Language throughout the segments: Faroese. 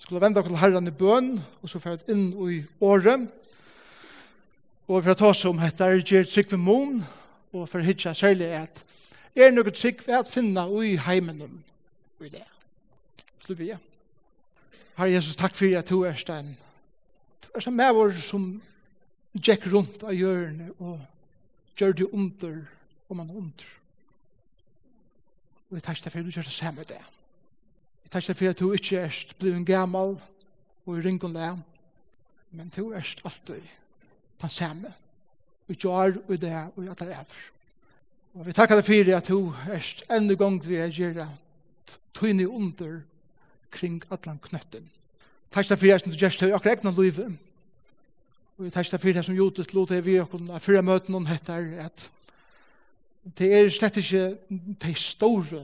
skulle vende okkur til herran i bøn, og så fyrir inn i året. Og for å ta som heter Gjer Tryggve Moon, og for hitja særlig at er noe Tryggve at finna i heimen i det. Slu vi, ja. Herre Jesus, takk for at du er stein. Du er som med vår som gikk rundt av hjørne og gjør det under, og man under. Og vi takk for at du gjør det samme det. Takk Jeg takk for at du ikke er blir en gammal og i ringen lær, men du er alltid på samme, Vi gjør og det og at det er. Og vi takkar for at du er enda gang vi er gjør gjerra tøyne under kring allan knøtten. Takkar for at du gjør det akkurat egnet livet, og vi takkar for at som jodet lot er vi akkur fyrra møten om hettar at det er slett ikke de store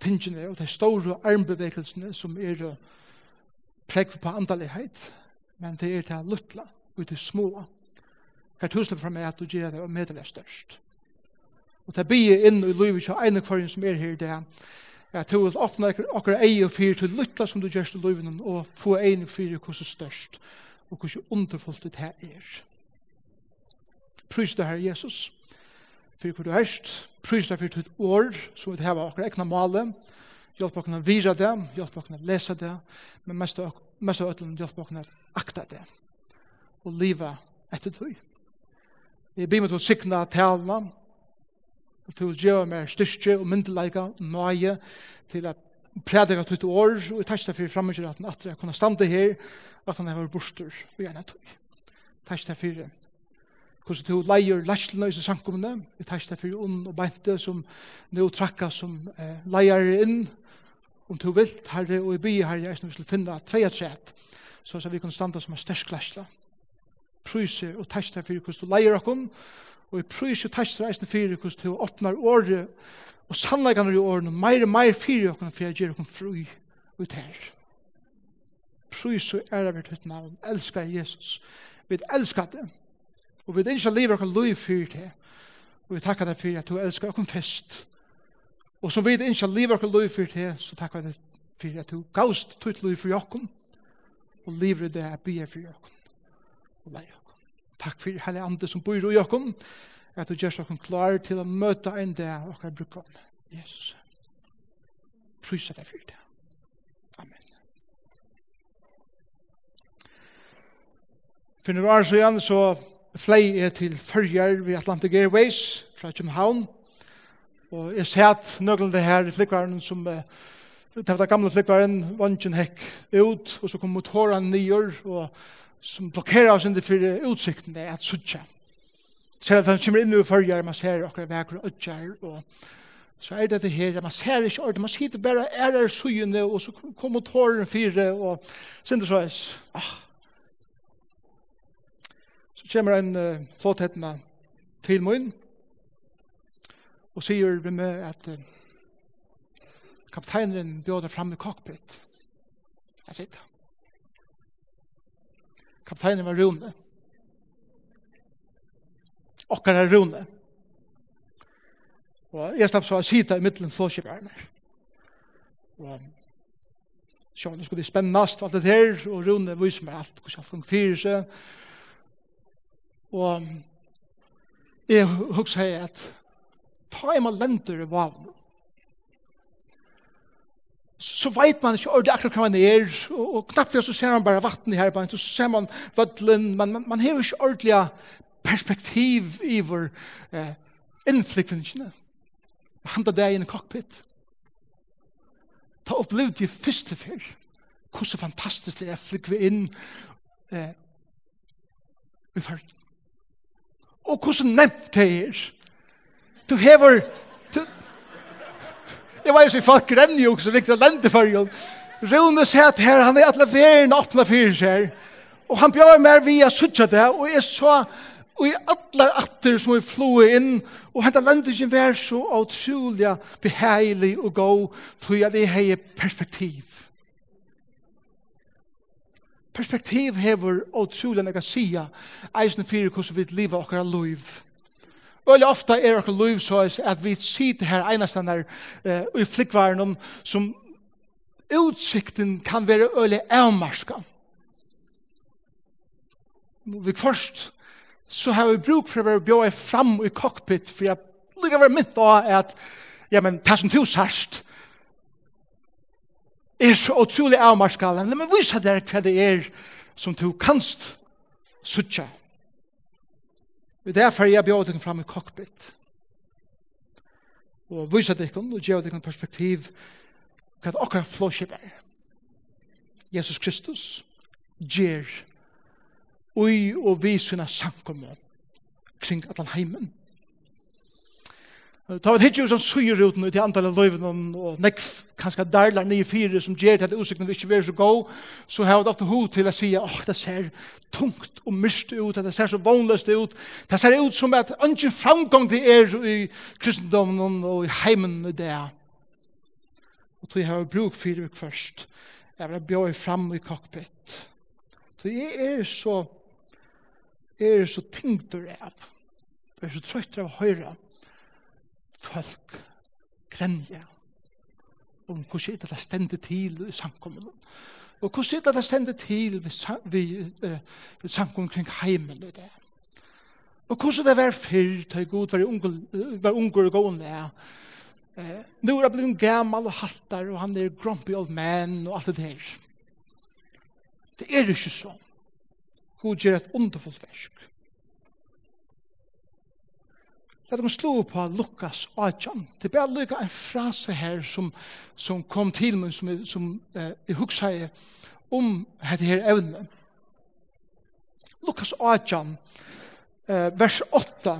tingene og de store armbevegelsene som er pregg på andalighet, men det er til luttla og til små. Hver tusen for meg at du gjør det og medelig størst. Og det blir inn i livet til ene kvarjen som er her det er at du vil åpne akkurat ei og fyre til luttla som du gjør til livet og få eie og fyre hvordan størst og hvordan underfullt det her er. Prøys det her, Jesus for hvor du erst, prys prøysta for ditt år, så vi heva akkur ekna male, hjelp akkur å vira det, hjelp akkur å lesa det, men mest av ötlun hjelp akkur å akta det, og liva etter tøy. Jeg blir med til å sikna talna, til å gjøre meg styrke og myndelaga, nøye, til at prædika tutt år, og jeg deg fyrir fremmedgjør at han atre kunne stande her, at han hever borster og gjerne tui. Takk deg fyrir hvordan du leier lærslene i sankumene, vi tar ikke for ond og beinte som nå trakka som eh, leier inn, om du vil, herre, og i by, herre, jeg vil finne tveia tret, så at vi kan standa som en størst lærslene. Pryser og tar ikke for hvordan du leier okken, og i pryser og tar ikke for hvordan du åpner året, og sannleggene i årene, mer og mer fyrir okken, for jeg gjør okken fri ut her. Prøyse og ære av ditt navn, elskar Jesus, vi elskar det, Og vi ikke lever okker liv fyrt det. Og vi takkar deg for at du elskar okker fest. Og som vi ikke lever okker liv fyrt det, så takkar deg for at du gavst tutt liv for okker. Og lever det er byr for okker. Og leie okker. Takk for hele andre som bor i okker. At du gjør okker klar til å møte en dag og okker bruker om. Jesus. Prysa deg for det. Amen. For noen år siden så flei jeg til Førjar ved Atlantic Airways fra København. Og jeg ser at nøglen det her i flikkvaren som uh, den gamle flikkvaren vansjen hekk ut, og så kom motoren nyer, og som blokkerer oss inn for utsikten det er at suttje. Selv at han kommer inn i Førjar, man ser akkurat vekker og øtjer, og så er det det her, man ser ikke ordentlig, man sitter bare er er sugende, og så kom motoren fire, og så det så, ah, kommer en uh, fåtetna til min og sier vi med at uh, kapteineren bjøder fram i cockpit. Jeg sitter. Kapteinen var Rune. Okkar er Rune. Og jeg slapp så å sitte i middelen flåskipærene. Og sjån, det skulle bli spennast alt det her, og Rune viser meg alt, hvordan alt gong fyrir seg, Og jeg husker at ta i man lenter i vavn. Så vet man ikke ordentlig akkurat hva man er, og og knappt så ser man bare vatten i her, så ser man vødlen, men man, man har ikke ordentlig perspektiv i vår eh, innflikvingene. Han da det i en cockpit. Ta opplevd det første fyr. Hvor så fantastisk det er å flikve inn eh, i farten. Og hvordan nevnt det er? Du hever... Du... Jeg var jo så folk renner jo også, riktig lente for jo. Rune sett her, han er alle verden åpne fyrir seg. Og han bjør mer via suttje det, og jeg så... Og i alle atter som vi floe inn, og hentan lendingen vær så utrolig beheilig og god, tror jeg det er perspektiv perspektiv hever og trolig enn jeg sier, eisen fyrir hvordan vi lever okkar liv. Øyla ofta er okkar liv så at vi sitter her einastan her uh, i flikkvaren om som utsikten kan være øyla avmarska. Vi først så har vi bruk for å være bjøy fram i cockpit for jeg lykker være mynt av at ja, men det som du sørst er så utrolig avmarskala. La meg vise deg hva det er som du kanst suttja. Det er derfor jeg bjør deg fram i cockpit. Og vise deg og gjør deg perspektiv hva det akkurat flåskip er. Jesus Kristus gjør ui og vi sina sankommer kring at han heimen. Ta vet hitju som syr ut nu til av løyven og nekv kanskje darlar nye fire som gjer til at utsikten ikke vil så gå, så har det ofte hod til å si åh, det ser tungt og myst ut, det ser så vanløst ut, det ser ut som at ønsken framgång til er i kristendommen og i heimen i det. Og tog har bruk fire vik først. Jeg vil bjør fram i cockpit. Så jeg er så er så tyngdur av. Jeg er så trøytter av høyre folk grenja om hvordan er det det stender til i samkommunen. Og hvordan er det det stender til ved, ved, samkommunen kring heimen og det. Og hvordan det var fyrr, da god var unger, var unger og gående er. Eh, nu er jeg blevet gammal og haltar, og han er grumpy old man og alt det der. Det er ikke sånn. God gjør et underfullt versk. Det er de slå på Lukas 18. Det er bare lykka en frase her som, som kom til meg, som, som eh, jeg hugsa om dette her evne. Lukas 18, eh, vers 8,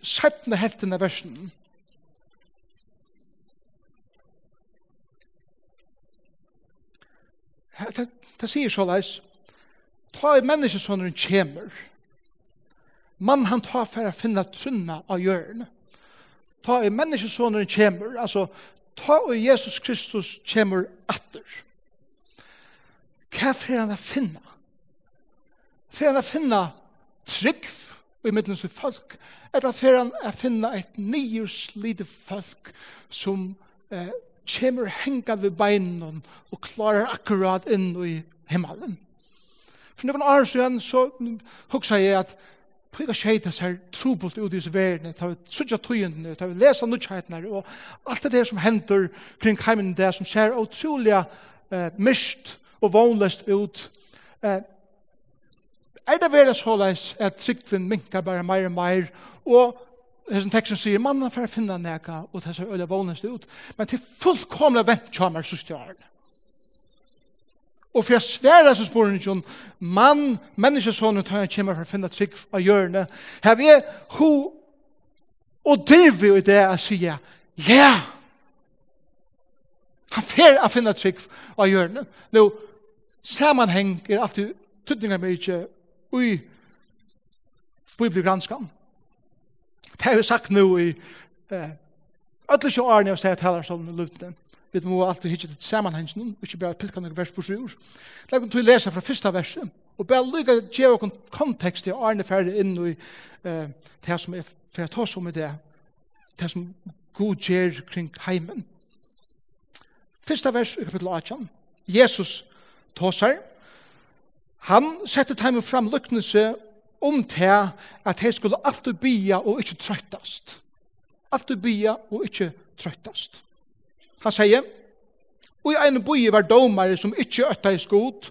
17. helten av versen. Det, det sier så leis, ta i menneskesånden kjemer, mann han tar for å finne trunna av hjørne. Ta i menneskesåneren kommer, altså ta i Jesus Kristus kommer atter. Hva får han å finne? Får han å finne trygg i middelen til folk? Eller får han å finne et nyerslite folk som eh, kommer henga ved beinen og klarer akkurat inn i himmelen? For noen år siden så huksa jeg at Tog ikke heit det her trobult ut i disse verden, ta vi sutja tøyendene, ta vi lesa nudgjeitene, og alt det der som hender kring heimen der, som ser utrolig eh, mist og vanløst ut. Eh, er det verden såleis at sikten minkar bare meir og meir, og det som teksten sier, manna for å finne nega, og det ser øyla vanløst ut, men til fullkomna vent kjammer sørstjaren. Og for jeg sværer så spør han mann, menneskesånet, han kommer for å finne trygg av hjørnet. Her vi er ho og driver i det jeg sier, ja! Han fer å finne trygg av hjørnet. Nå, sammenheng er alltid tydninger med ikke ui bibelgranskan. Det har vi sagt nå i eh, ötlisjå årene og sier at heller i luften vi må alltid hitje til samanhengen, og ikke bare pilka noen vers på sjur. Legg om til å lese fra første verset, og bare lykke å gjøre noen kontekst til Arne ferdig inn i uh, det som er for jeg tar som er det, det som god gjør kring heimen. Første vers i kapittel 18, Jesus tar seg, han setter heimen fram lyknelse om til at hei skulle alltid bya og ikke trøttast. Alltid bya og ikke trøttast. Han sier, og i en boi var domare som ikkje øtta i skot,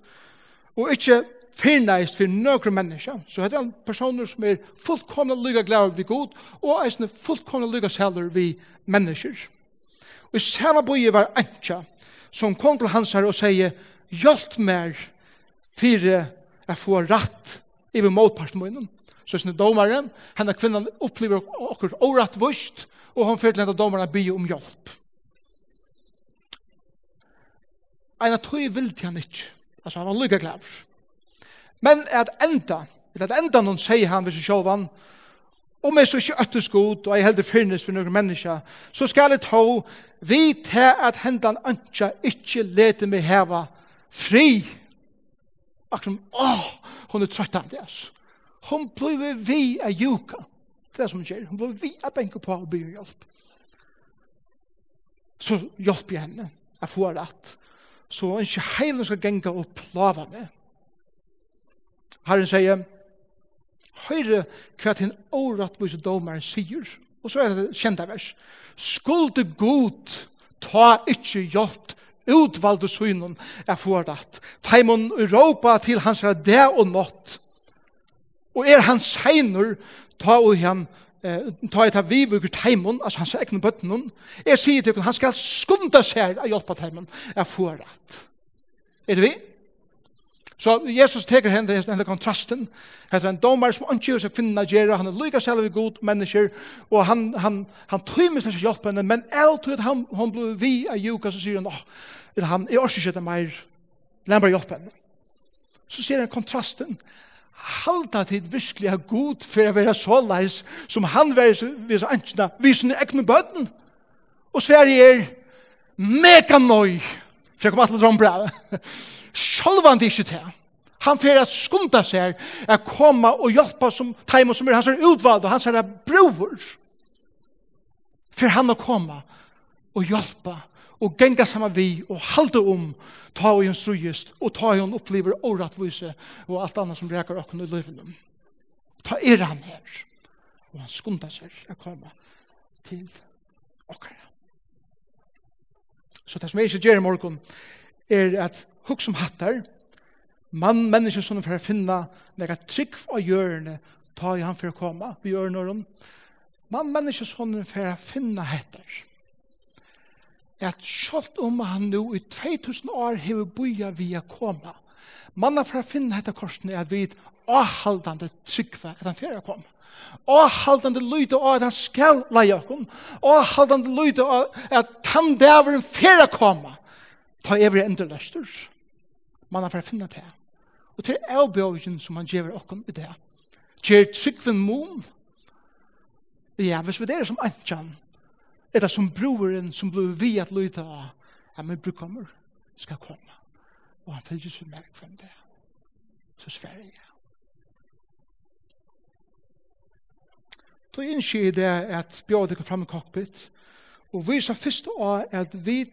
og ikkje fyrneist for nøkru menneska. Så hette han personer som er fullkomna lyga glad vi god, og eisne fullkomna lyga sæler vi mennesker. Og i samme boi var Antja, som kom til hans her og sier, hjelp meg fyrir jeg få rett i motparten munnen. Så sin domaren, henne kvinnan opplever okkur året vust, og hon fyrir til henne domaren by om hjelp. en at tog vilte han ikke. Altså, han var lykke klar. Men at enda, at enda noen sier han ved seg selv han, om jeg så ikke øttes god, og jeg heldig finnes for noen mennesker, så skal jeg ta vi til at hendan ønsker ikke lete meg heva fri. Akkurat som, åh, hun er trøtt av det, altså. Hun blir vi av juka. Det er som hun sier. Hun blir vi av benke på og byr hjelp. Så hjelper jeg henne. Jeg får rett så han ikke heilen skal genga og plava med. Herren sier, høyre hva til en årettvise domaren sier, og så er det kjenta vers, skulde god ta ikkje hjelp utvalde synen er fordatt. Taimon råpa til hans er det og nått. Og er han seinur, ta og han ta et av vi vukur teimun, altså hans egnu bøttenun, er sier til han skal skunda seg av hjelpa teimun, er får. Er det vi? Så Jesus teker henne denne kontrasten, heter en domar som ikke gjør seg kvinna gjerra, han er lykka selv vi god mennesker, og han, han, han tøymer seg hjelp henne, men er tror at han, han blir vi av juka, så sier han, åh, oh, han, jeg orsker ikke det mer, lær bare hjelpa henne. Så sier han kontrasten, halda tid virkelig er god for å være så leis som han var vis antjena, vis sine egne bøtten. Og Sverige er mega nøy for jeg kom at det rombra. Sjølv han det ikke til. Han fer at skunda seg å komme og hjelpe som teimo som er hans er utvald og hans er bror. For han å komme og hjelpe og genga sama vi og halda om ta og hun strujist og ta og upplever opplever åratvise og alt annet som rekar okken i løyvene. Ta er han her og han skunda seg å komme til okkara. Så det som jeg ikke gjør i morgen er at hukk som hattar mann, mennesker som får finna nega trygg av hjørne ta i han for å komme vi gjør noen mann, mennesker som får finna hettar at sjålt om han nu i 2000 år hever boja vi a koma. Manna fra finna hetta korsen er at vi avhaldande tryggva at han fyrir kom. Avhaldande lyde av at han skal leia okkom. Avhaldande lyde av at han dæveren fyrir koma. Ta evre endeløster. Manna fra finna det. Og til avbjørgen som han gjever okkom i det. Gjer tryggven mon. Ja, hvis vi det er som antjan, Eta som broren som blir vi at lyta av. Ja, men bror kommer. skal komme. Og han följer sig med vem det Så sverre jeg. Då inser det at bjør dere fram i cockpit. og vi sa först av at vi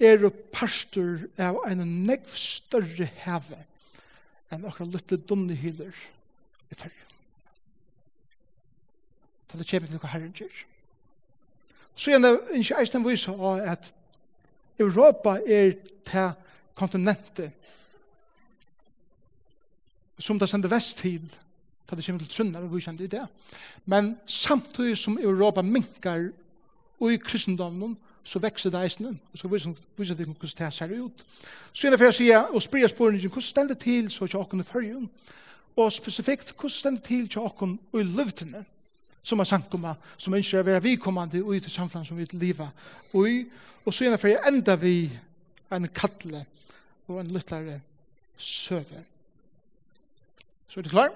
er pastor av en nekv større heve enn akkurat lytte dunne hyler i fyrre. Så det kommer til dere herrenger. Så er det ikke eisen vise av at Europa er til kontinentet som det sender vest til til det kommer til Trønda, vi kjent i det. Men samtidig som Europa minkar og i kristendommen, så vekser det eisen, og så viser, det hvordan det ser ut. Så er det for å si, og sprer spørningen, hvordan stender det til så ikke åkken i førjen? Og spesifikt, hvordan stender det til så åkken i løvdene? Mm som er sankumma, som ønsker å være vikommande ui til samfunnet som vi til livet ui, og så gjerne for jeg enda vi en kattle og en lyttlare søve. Så er det klar?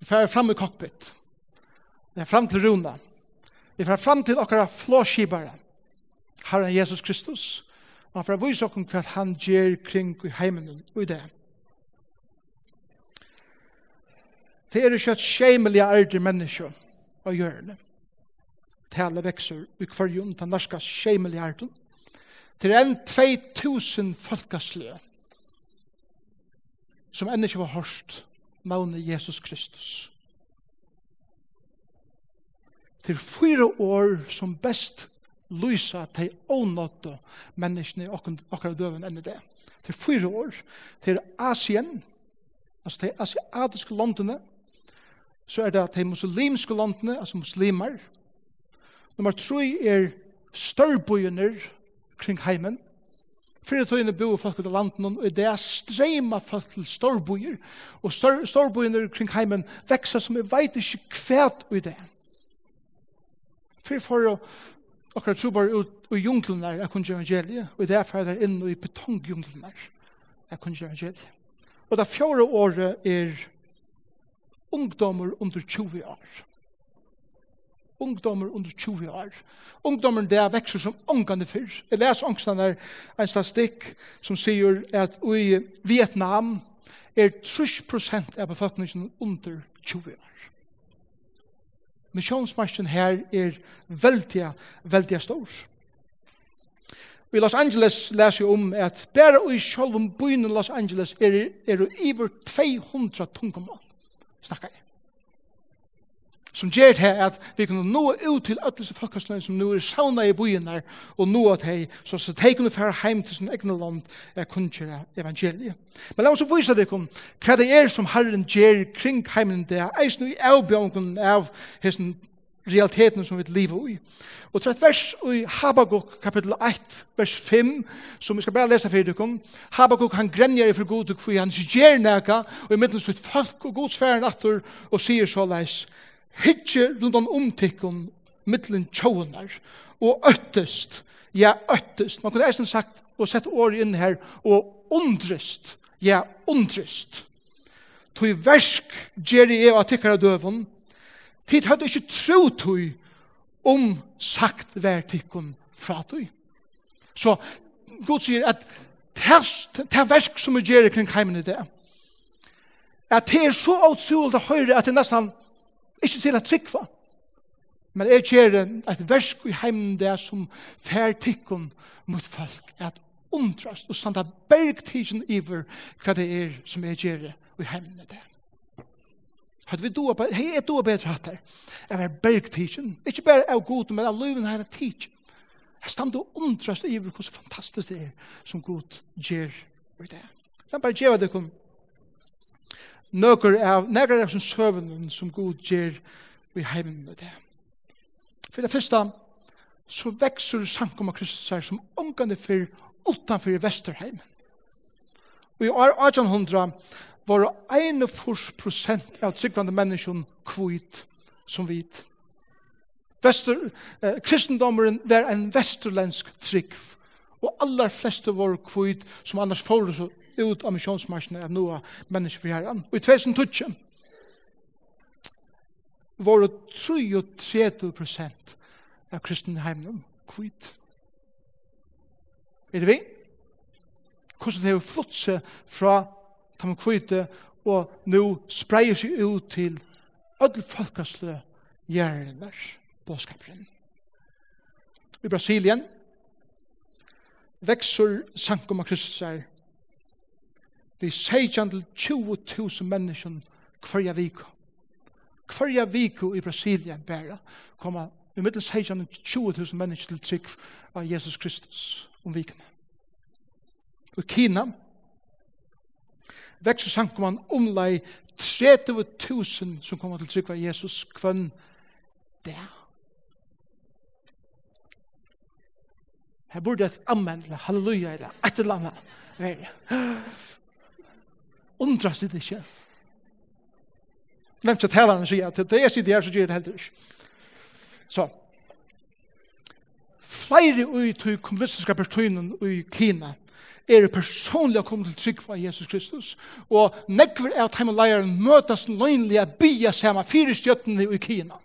Vi fer fram i cockpit. Vi er fram til runda. Vi fer fram til okkara flåskibare. Herren Jesus Kristus. Og han fer vise okkur hva han gjør kring i heimen og i det. Det er ikke et skjemelig ærde menneske å gjøre det. Tale vekser i kvarjon til norska skjemelig ærde. Det er en 2000 folkeslige som enda ikke var hørst navnet Jesus Kristus. Til fyra år som best lysa til ånåtte menneskene i akkurat døven enn det. Til fyra år til Asien, altså til asiatiske landene, så er det at de muslimske landene, altså muslimer, nummer tre er størrbøyene kring heimen, Fyrir tøyene bo folk ut av landen, og det er strema folk til storbojer, og stor, kring heimen vekser som er vet ikke kvært i det. Fyrir for å akkurat tro bare ut i junglen der, jeg kunne evangeliet, og det er for der inn i betongjunglen der, jeg kunne evangeliet. Og det fjore året er ungdommer under 20 år. Ungdommer under 20 år. Ungdommer der vekser som ungene fyrr. Jeg leser ångstene en statistikk som sier at i Vietnam er 30% av befolkningen under 20 år. Missionsmarsjen her er veldig, veldig stor. I Los Angeles leser jeg om at bare i sjølven byen i Los Angeles er, det er over 200 tungemål snakkar. Som gjør det at vi kunne nå ut til alle disse folkesløy som nå er sauna i byen og nå at hei, så så de kunne fære heim til sin egne land er kunngjøre evangeliet. Men la oss vise deg om hva det er som Herren gjør kring heimen det er eisen i avbjørnken av hessen realiteten som vi lever i. Og til et vers i Habakuk kapittel 1, vers 5, som vi skal bare lese for dere. Habakuk han grenjer for god, for han gjør nækka, og i midten sitt folk og gods færen atter, og sier så leis, Hitje rundt om omtikken, middelen tjåner, og øttest, ja, øttest. Man kunne eisen sagt, og sett året inn her, og undrest, ja, undrest. Tog versk gjer eva tikkara døvun, Tid hadde ikke tro tog om sagt hver tikkun fra tog. Så God sier at det er versk som vi gjør kring heimen i det, at det er så utrolig å høre at det er nesten ikke til å trykva. Men jeg gjør et versk i heimen det som fer tikkun mot folk, at undrast og standa bergtidsen iver hva det er som jeg gjør i heimen i det. Hadde vi doa bedre, hei, jeg doa bedre hatt her. Jeg var bergtidsen, ikke bare av god, men av løven her er tidsen. Jeg stand og undrast i hvor så fantastisk det er som god gjør i det. Jeg bare gjør det kun nøkker av, nøkker av som søvnen som god gjør i heimen i det. For det første, så vekser sankum av Kristus her som ångande for utanfor i Vesterheimen. Og i år 1800 var 41 prosent av tryggvande menneskjon kvitt som vit. Vester, eh, kristendommeren var en vesterländsk trygg, og allar fleste var kvitt som annars får så ut av missionsmarsjene av noa mennesker for herren. Og i 2012 var det 33 prosent av kristenheimnen kvitt. Er det vi? Hvordan det er flott seg fra ta man kvite, og nu spreier seg ut til ödel folkesle gjerner, båskapren. I Brasilien vekser sankum av kristusar vi seitjan til 20.000 menneskjen hverja viko. Hverja viko i Brasilien bæra koma i middel seitjan til 20.000 menneskjen til trygg av Jesus Kristus om vikene. Og Kina vekst samkoman omlai 30.000 som kommer til trykva Jesus kvann der. Her burde et amen, eller halleluja, eller et eller annet være. Undra seg det ikke. Hvem skal tale han sier at det er sitt her, så gjør det heller ikke. Så. Flere ui til kommunistiske personen i Kina er personlig å komme til trygg for Jesus Kristus, og nekver er at heimeleieren møtes bya seg med fire stjøttene i Kina.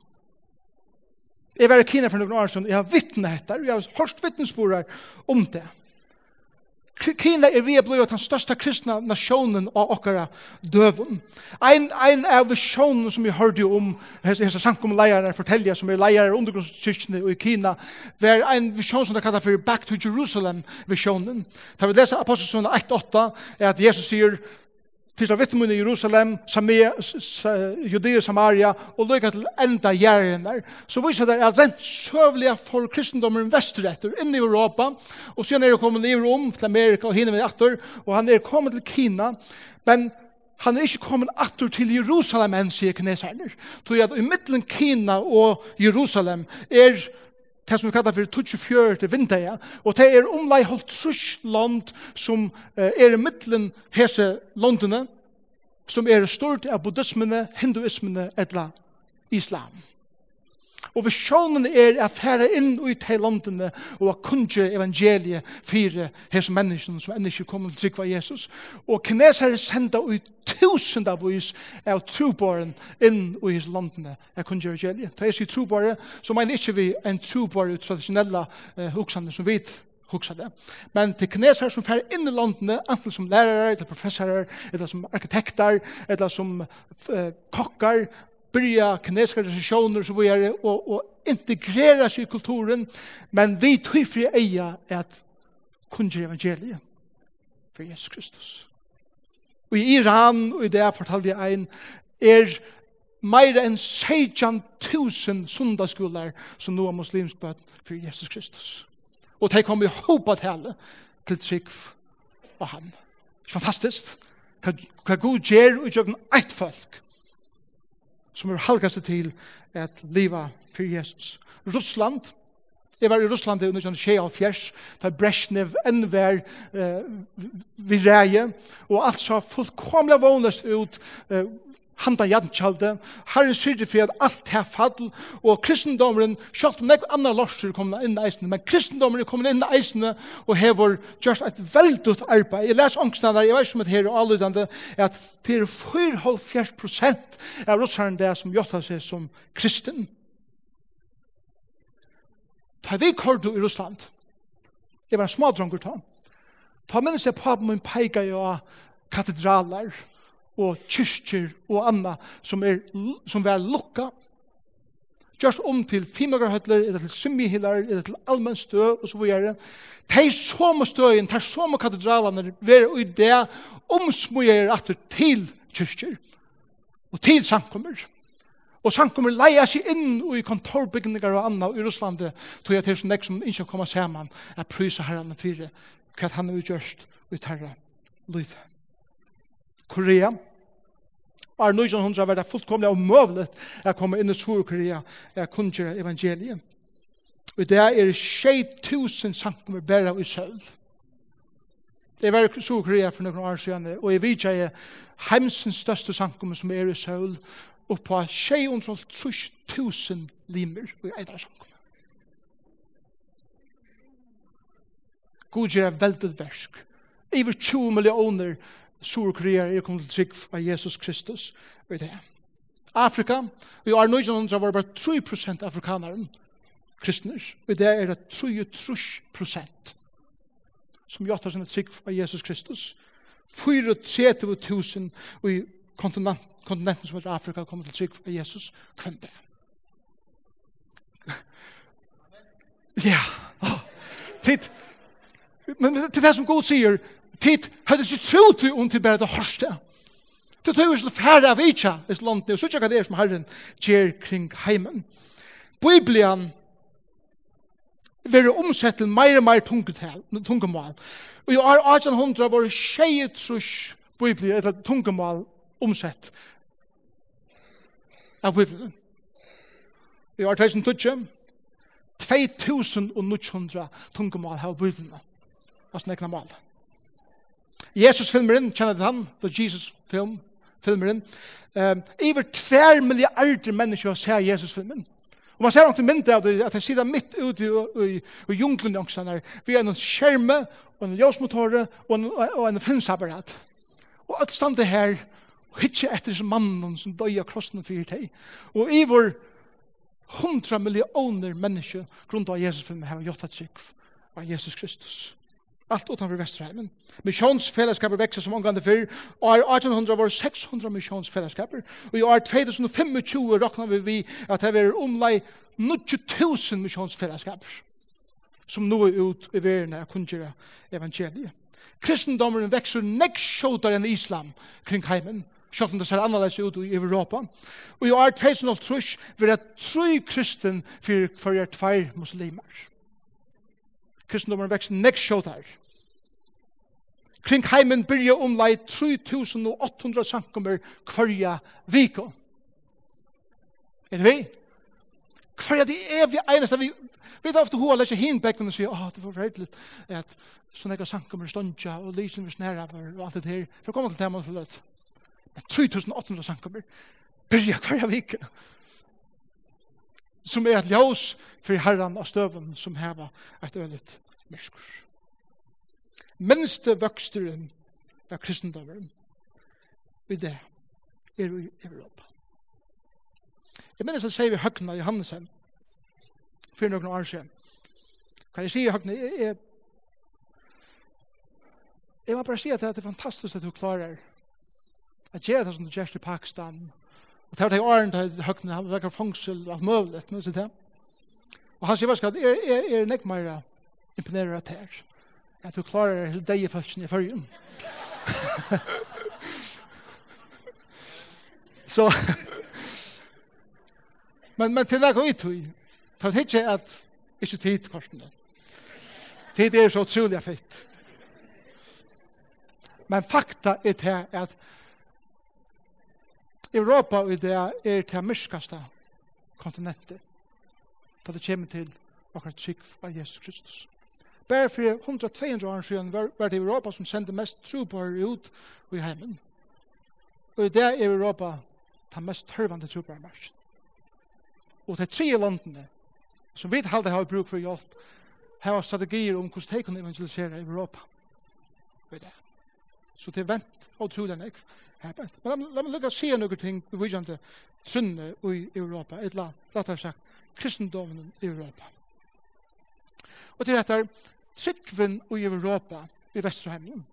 Jeg var i Kina for noen år siden, jeg har vittnet etter, jeg har hørt vittnesborer om det. Kina er vi blei den største kristna nasjonen av okkara døven. Ein, ein av visjonen som vi hørte om hese sankumleierne fortelja, som er leierne undergrunnskirkene i Kina, var ein visjon som de kallar for Back to Jerusalem-visjonen. Da vi leser Apostelsunnen 1.8, er at Jesus sier, fyrsta vittmun i Jerusalem, Samia, Judea, Samaria, og lykka til enda gjerner, så viser det at rent søvliga for kristendommen vestretter inn i Europa, og sen er det kommet i Rom til Amerika og hinne med atter, og han er kommet til Kina, men han er ikke kommet atter til Jerusalem enn, sier kineserner. Så i middelen Kina og Jerusalem er det som vi kallar for 24 til vindeia, og det er omlai holdt trus land som er i middelen hese landene, som er stort av buddhismene, hinduismene, etla islam. Og visjonen er å fære inn i de landene og å kunne evangeliet fire hese menneskene som enda ikke kommer til sikva Jesus. Og kinesere senda ut tusen av oss av trobaren inn i hese landene av kunne evangeliet. Da jeg sier trobare, så mener ikke vi en trobare tradisjonelle eh, hoksene som vi hugsa det. Men til kineser som fer inn i landene, enten som lærere, eller professorer, eller som arkitekter, eller som uh, kokkar, byrja kinesiske tradisjoner så vi er og, og integrera seg i kulturen, men vi tog fri eia at kunnskje evangeliet for Jesus Kristus. Og i Iran, og i det jeg fortalte ein, er meira enn 16.000 sundagsskolar som nå er muslimsk bøtt for Jesus Kristus. Og de kommer i hopa tale til trygg og han. Det er Fantastisk. Hva god gjør og gjør eit folk som er halkaste til at liva for Jesus. Russland, Jeg var i Russland i 1924, da Brezhnev enn var eh, vi reie, og alt så fullkomlig vånest ut eh, handa jantjalde, herre syrde for at alt er fall, og kristendomren, sjalt om nekk andre lorser kommer inn i eisene, men kristendomren er kommet inn i eisene, og hever gjørst et veldig arbeid. Jeg leser angstene der, jeg vet som et her og alludende, at det er 4,5 prosent av russeren det som gjør seg som kristen. Ta vi kordo i Russland, jeg var en smadronger ta, ta minnes jeg på min peika i katedraler, og kyrkjer og anna som, er, som var lukka, gjørst om til fimagarhøtler, eller til symmihilar, eller til allmenn stø, og så videre. De som støyen, de som katedralene, være i det omsmøyer at til kyrkjer, og til samkommer. Og samkommer leia seg inn i kontorbygninger og anna i Russland, tog jeg til som nek som ikke kommer sammen, er prysa herren fire, hva han har gjørst ut herre livet. Korea. Og 1900 var det fullkomlig omøvelig å komme inn i Sur-Korea og kunngjøre evangeliet. Og det er 6000 sankummer bæra i Israel. Det var i Sur-Korea for noen år siden, og jeg vet ikke heimsens største sankummer som er i Israel, og på 630.000 limer i eidra sankummer. God gjør veldig versk. Iver 20 millioner Sur-Korea er kommet til trygg av Jesus Kristus og det. Afrika, i nøy som var bare 3 prosent afrikanere kristner, og det er det 33 prosent som gjør sin trygg av Jesus Kristus. 34 000 i kontinenten som er Afrika kommer til trygg av Jesus kvendt det. Ja, oh. tid, men til det som God sier, tid hadde ikke tro til om til bare det hørste. Det tog jo ikke færre av ikke i landet, og så ikke det er som Herren gjør kring heimen. Bibelen vil omsett til mer og mer tungemål. Og i år 1800 var det tjejet trus Bibelen, eller tungemål, omsett av Bibelen. I år 2020, 2900 tungemål av Bibelen. Altså nekna mål. Jesus-filmeren, kjenner du han? The Jesus-film, filmeren. Um, iver tver milliarder mennesker ser Jesus-filmen. Og man ser noen mynd av det, at han sitter midt ute i, i, i junglen også der. Vi har en skjerme, og en ljøsmotore, og en, og en filmsapparat. Og alt stand det her, og ikke etter som mannen som døy av krossen for deg. Og i vår hundra millioner mennesker grunnt av Jesus for meg har gjort et trygg av Jesus Kristus. Alt utanfor Vesterheimen. Missionsfellesskaper vekser som omgående fyrr. Og i 1800 var 600 missionsfellesskaper. Og i år 2025 råkna vi vi at det var omlai 90.000 missionsfellesskaper som nå er ut i verden av kunngjøre evangeliet. Kristendommeren vekser nekk sjåtar enn islam kring heimen, sjått om det ser annerledes ut i Europa. Og i år 2003 vil det tru kristen for hver tvær muslimer kristendommen vekst nekst sjått her. Kring heimen byrja omlai 3800 sankummer kvarja viko. Er det vi? Kvarja det er vi eneste vi Vi tar ofte hoa leser hin bekken og sier, åh, det var forferdelig at sånne jeg sanker med stundja og lysen med snæra og alt det her. For å komme til tema til løtt. 3800 sanker med byrja kvarja vike som er et ljós for herran av støven som heva et ølet myrskur. Minste vøksteren av kristendommen i det er i Europa. Jeg minnes at sier vi Høgna i Johannesen for noen år siden. Kan jeg si Høgna, jeg, jeg, jeg må bare si at det er fantastisk at du klarer at gjøre det som du gjør i Pakistan og Og det var det åren til høgnet, han var fangsel og alt mulig, men så det. Og han sier, hva skal er, er, er nek mer imponerer at her. At du klarer hele deg i følelsen i førgen. så, men, men til det går ut i, for det er ikke at, ikke tid, Karsten. Tid er så utrolig fett. Men fakta er til at Europa i det er til myrskaste kontinentet da det kommer til akkurat trygg av Jesus Kristus. Bare for 100-200 år siden var det Europa som sendte mest tro på her ut i heimen. Og i det er Europa den mest tørvande her mars. Og det er tre landene som vi halde har bruk for hjelp har strategier om hvordan de kan evangelisere Europa. Vi det. Så det er vent og trolig nekv. Men la meg lukka se noen ting vi vidjande trunne i Europa, et la, rettere sagt, kristendomen i Europa. Og til dette, tryggven i Europa, i Vesterheimen,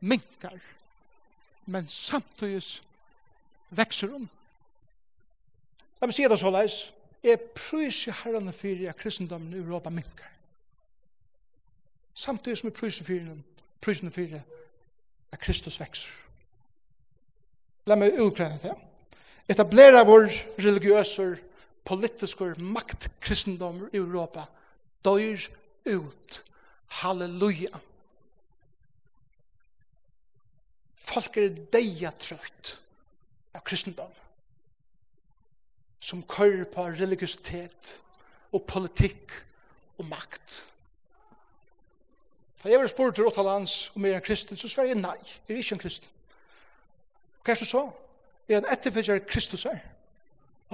minkar, men samtidig vekser hun. La meg si det så leis, jeg pryser herrene fyrir at kristendomen i Europa minkar. Samtidig som jeg pryser fyrir, pryser fyrir at Kristus vekser. La meg ukrene det. Etablera vår religiøse, politiske maktkristendom i Europa døyr ut. Halleluja. Folk er deia trøyt av kristendom som kører på religiøsitet og politikk og makt. Da jeg var spurt til Rottalands om jeg er en kristen, så svarer jeg nei, jeg er ikke en kristen. Hva er det så? Er en etterfølger Kristus her.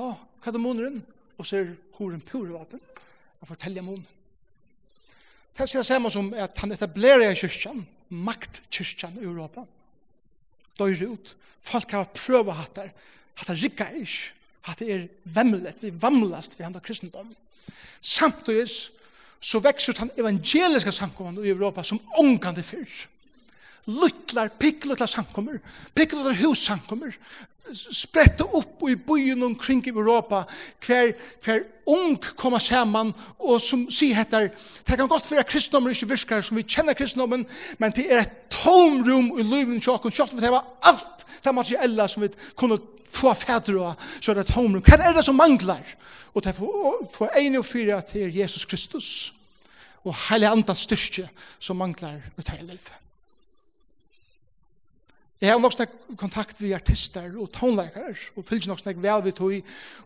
Å, hva er det måneden? Og så er horen pure vapen. Han forteller måneden. Det er det samme som at han etablerer i kyrkjan, maktkyrkjan i Europa. Døyr ut. Folk har prøvd hatt der. Hatt der rikka ish. Hatt det er vemmelig, vi vamlast vi handler kristendom. Samtidig så växer den evangeliska samkomman i Europa som ångande fyrr. Luttlar, pickluttlar samkommer, picklutlar hus samkommer, spretta upp i byen omkring i Europa, hver, hver ung kommer samman, og som sier heter, det kan godt være kristendommer ikke viskar som vi kjenner kristendommen, men det er et tomrum i livet til åkken, kjøtt for det var alt det materiella som vi kunne få fædre og så er det et. Hva er det som manglar? Og det er for en og fyra til Jesus Kristus og heilig andan styrke som manglar ut her i livet. Jeg har nok snakk kontakt vi artister og tonleikere og fylgjer nok snakk vel vi tog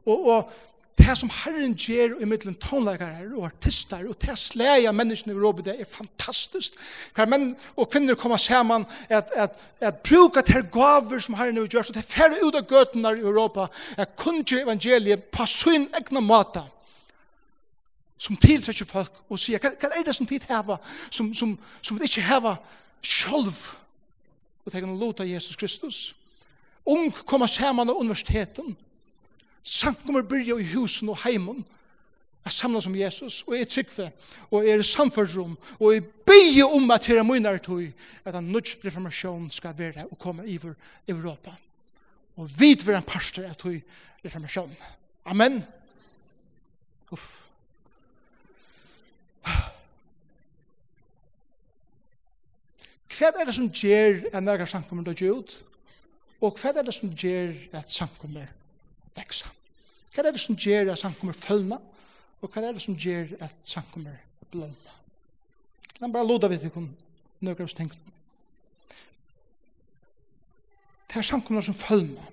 og, og det som Herren gjør i middelen tonleikere og artister, og det slæger menneskene i Europa, det er fantastisk. Hver menn og kvinner kommer sammen, at, at, at bruke til gaver som Herren har gjort, og det er færre ut av gøtene i Europa, at kun gjør evangeliet på sin egna måte, som tiltrekker folk, og sier, hva, hva er det som tid hever, som, som, som vi ikke hever selv, og det er låta Jesus Kristus. Ung kommer sammen av universiteten, Samkommer byrja i husen og heimen, Jeg samler som Jesus, og jeg trykker, og jeg er samfunnsrom, og jeg bygger om at her er min tog, at en nødt reformasjon skal være og komme i vår Europa. Og vid være en parster at tog reformasjon. Amen. Uff. Hva er det som gjør at nærkere samkommer dødgjør ut? Og hva er det som gjør at samkommer veksa. Hva er det som gjør at samkommer følna? Og hva er det som gjør at samkommer blomma? La meg bare loda vidt ikon nøkker oss tenkt. Det er samkommer som følna.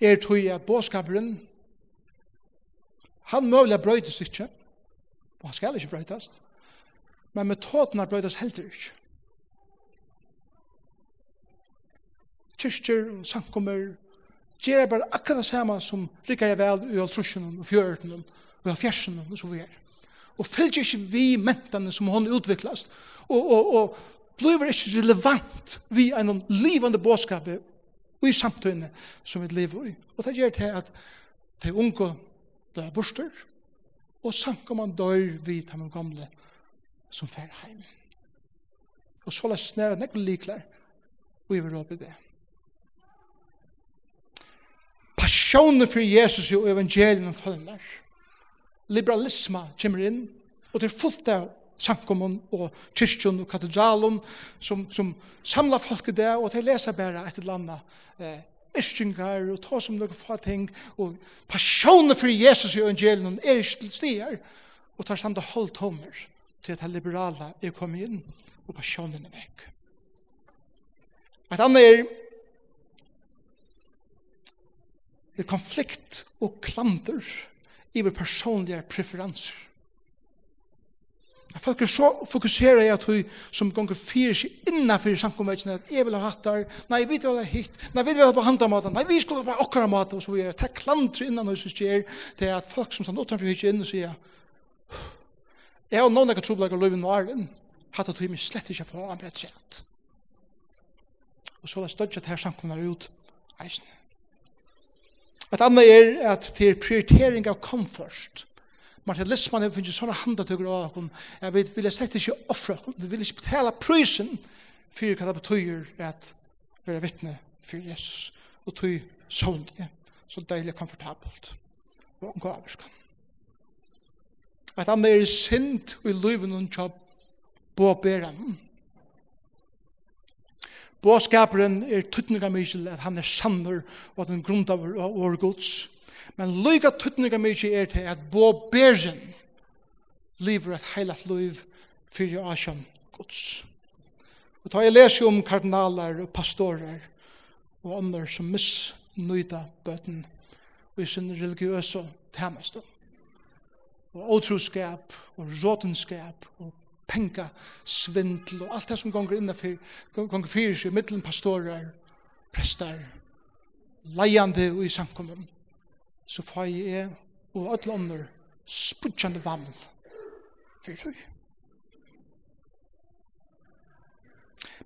Er tog at båskaperen han møyla brøytes ikke og han skal ikke brøytast men metoden har brøytast heller ikke kyrkjer og samkommer, gjør bare akkurat det samme som rikker jeg vel i altrusjonen og fjørten og i alfjersen og så videre. Og følger ikke vi mentene som hun utvikles, og, og, og blir ikke relevant vi er noen livende båtskap og i samtøyene som vi lever i. Og det gjør til at de unge blir borster, og samkommer dør vi til de gamle som fer heim. Og så la snæra nekkel likler, og i vil råpe det. passionen for Jesus og evangelien følger. Liberalisma kommer inn, og det er fullt av sankommun og kyrkjun og katedralun som, som samla folk i det, og de leser bare et eller annet eh, ischingar og ta som noen få ting, og passionen for Jesus i evangelien er ikke til stier, og tar samt og tommer homer til at det liberale er kommet inn, og passionen er vekk. Et annet er er konflikt og klander iver personlige preferanser. Folk er så fokuseret i at hun som gonger fyrir seg innanfyrir samkomvetsene at jeg vil ha hatt der, nei, vi vil ha hitt, nei, vi vil ha på handamaten, nei, vi skulle ha på okkara mat, og så videre. Det er klantre innan hun som skjer, det er at folk som stann utanfor hitt inn og sier jeg har noen ekkert av løyven og arven, hatt at hun slett ikke får anbredt seg. Og så er det stødja til her samkomvetsene ut eisen. Et annet er at det er prioritering av kom først. Lissmann har finnet sånne handatøkker av oss. Jeg vet, vil jeg sette ikke offre oss. Vi vil ikke betale prisen for hva det betyr at vi er vittne for Jesus. Og tog sånn det. så deilig komfortabelt. Og omgå avskan. Et annet er synd og i løven og kjøp på bæren. Båskaperen er tuttninga mykje at han er sannur og at han grunda av vår gods. Men lyga tuttninga mykje er til at bå beren lever et heilat liv fyrir asjan gods. Og ta jeg leser om kardinaler og pastorer og andre som misnøyda bøten og i sin religiøse tjeneste. Og otroskap og råtenskap og penga, svindl og alt det som gonger innanfyr, gonger fyrir seg, middelen pastorer, prestar, leiande og i samkommun, så får jeg og alle andre spudjande vann fyrir seg.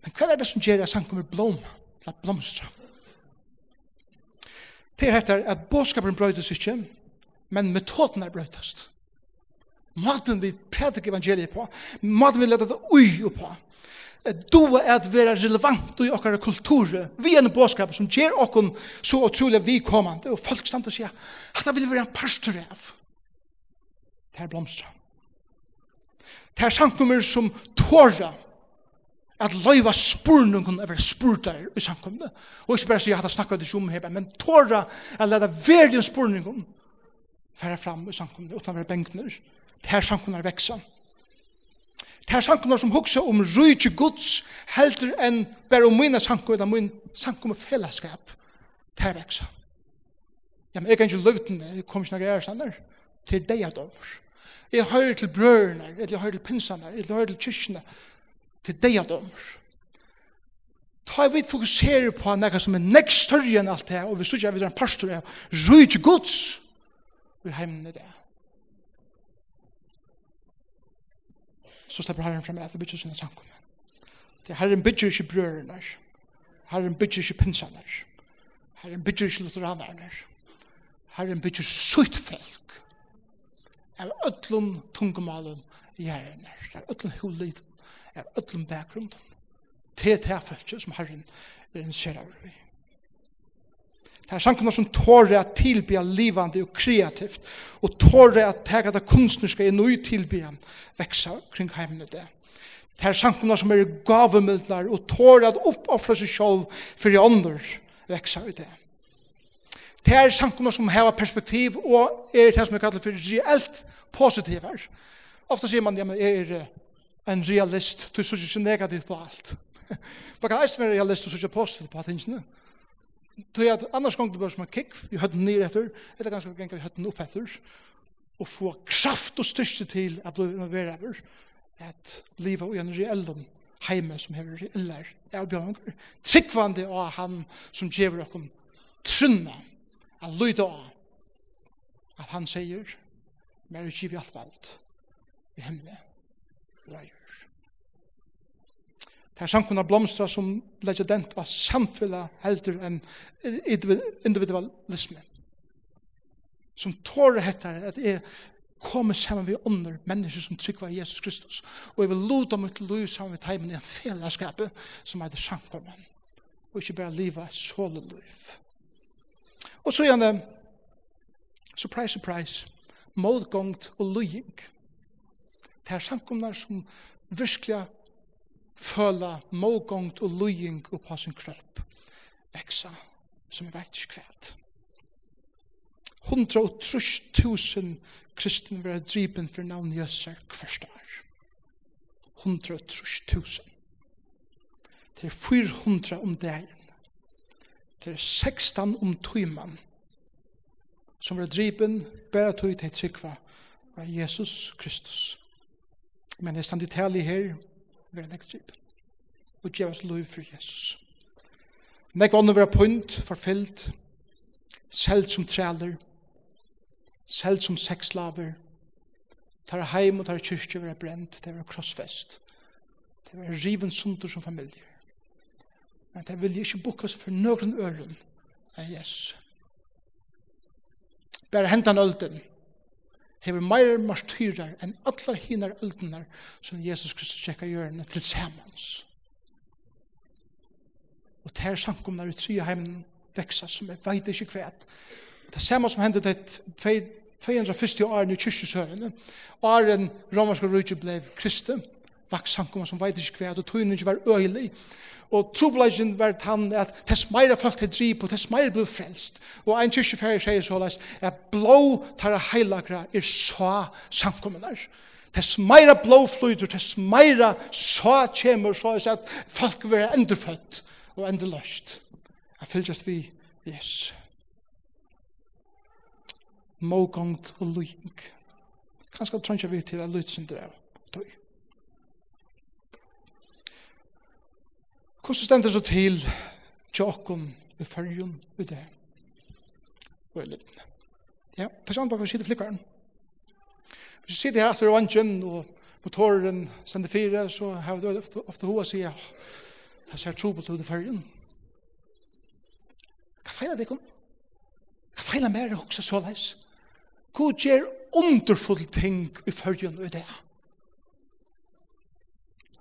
Men hva er det som gjør at samkommer blom, la blomstra? Det er at båskapen brøydes ikke, men metoden er brøytast. Maten vi prædik evangeliet på, maten vi leta det ui på, du er at vera relevant i okkara kultur, vi er en båskap som ger okkar så utrolig vikommande, og folk stand og sier, at det vil være en pastor av. Det er blomstra. Det er sankummer som tåra at loiva spurnungun over spurtar i samkomne. Og ikke bare så jeg hadde det som her, men tåra at leda verlig spurnungun færa fram i samkomne, utan å være Det her sankunar veksa. Det her sankunar som hugsa om rujtje gods heldur enn ber om mina sankunar, da min sankum og fellesskap. Det her veksa. Ja, men jeg kan ikke løvden, jeg kom ikke nærkere stander, til deg at over. Jeg hører til brøderne, eller jeg hører til pinsene, eller jeg hører til kyrkene, til deg at over. Ta vi fokuserer på noe som er nekst større enn alt det, og vi synes ikke at vi er en pastor, rujtje gods, vi heimne det. så slipper Herren frem etter bygget sine samkomne. Det er Herren bygger ikke brørene, Herren bygger ikke pinsene, Herren bygger ikke lutheranerne, Herren bygger sutt folk av ötlun tungumalen i Herren, av ötlun hulid, av ötlun bakgrund, til det er folk som Herren er en ser av. det. Det er sjankene som tårer at tilbya livande og kreativt, og tårer at tega det kunstnerska i nøy tilbya veksa kring heimene det. Det er sjankene som er gavemildnar, og tårer at oppoffra seg sjolv for i ånder veksa i det. Det er sjankene som heva perspektiv og er det som er kallet for reelt positiver. Ofta sier man, ja, men er en realist, du er så ikke negativt på alt. Man kan eist være realist og så ikke positivt på alt hinsene. Tøy at annars gong du bør som en kikk, vi høtten nir etter, etter ganske gong vi høtten opp etter, og få kraft og styrste til at bli involveret etter, at livet og en reellen heime som hever reeller er bjørn tryggvande av han som gjever okkom trunna, at lyda av, at han sier, mer er kiv i alt vald, i himmelen, og. Det er samkunna blomstra som legendent var samfella heldur enn individualisme. Som tårer hettar at jeg kommer sammen vi under mennesker som tryggva Jesus Kristus. Og jeg vil luta mitt liv sammen med teimen i en fellesskap som er det samkunna. Og ikke bare liva et såle liv. Og så gjerne, surprise, surprise, målgångt og lying. Det er samkomnar som virkelig føla mågångt og lujing på sin kropp. Veksa som jeg veit ikke kvæt. 130.000 kristne vera dripen for navn Jøsser hverst år. 130.000. Det er 400 om dagen. Det er 16 om tøyman som vera dripen bæra tøy til trykva av Jesus Kristus. Men jeg stand i tali her, være nekstip. Og gjør oss lov for Jesus. Nek ånden være punt, forfyllt, selv som træler, selv som sexslaver, tar heim og tar kyrkje være brent, det være krossfest, det være riven sunder som familie. Men det vil ikke bukka seg for noen øren av Jesus. Bare hentan ølten, hever meir martyrer enn allar hinar uldenar som Jesus Kristus tjekka hjørne til samans. Og ter samkomnar i tria heimen veksa som er veit ikkje kvæt. Det samme som hendte det 250 årene i kyrkjusøvene, åren romerske rujtje ble kristet, vaksankum som veit ikke hva, og tøynen var øylig. Og trobladjen var tann at tess meira folk til drip, og tess meira blod frelst. Og ein kyrkjefæri sier så leis, at blå tar heilagra er så sankummenar. Tess meira blå flyter, tess meira så kjemur, så er at folk vil være endrefødt og endreløst. Jeg fylgjast vi, yes. Mågongt og lying. Kanskje trønner vi til at lytsindre av. Hvordan stender det så til tjokken i fyrjun i det? Og i livene. Ja, det er sånn bak å sitte flikkaren. Hvis du sitter her etter vansjen og motoren sender fire, så har du ofte, hva å si sier, det ser tro på til det fyrjun. Hva feiler det kom? Hva feiler mer å hoksa så leis? Hva gjør underfull ting i fyrjun i det? Hva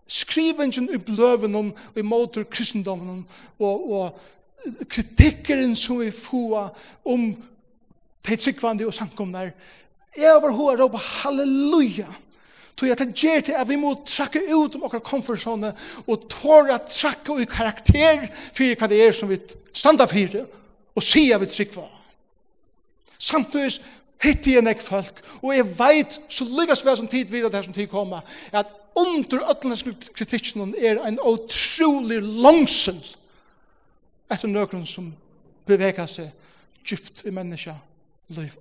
skrivingen i bløven og i måter kristendommen og, og kritikkeren som vi får om teitsikvandi og sankomne jeg var råpa halleluja. Tog jeg tager til at vi må trakke ut om okra komfortzone og tåra trakke ut karakter for hva det er som vi standa for og sier vi tryggva. Samtidig hittir jeg nek folk og jeg veit så lykkes vi som tid videre der som tid koma at under öllnes kritikken er en utrolig langsel etter nøkron som beveger seg djupt i menneska liv.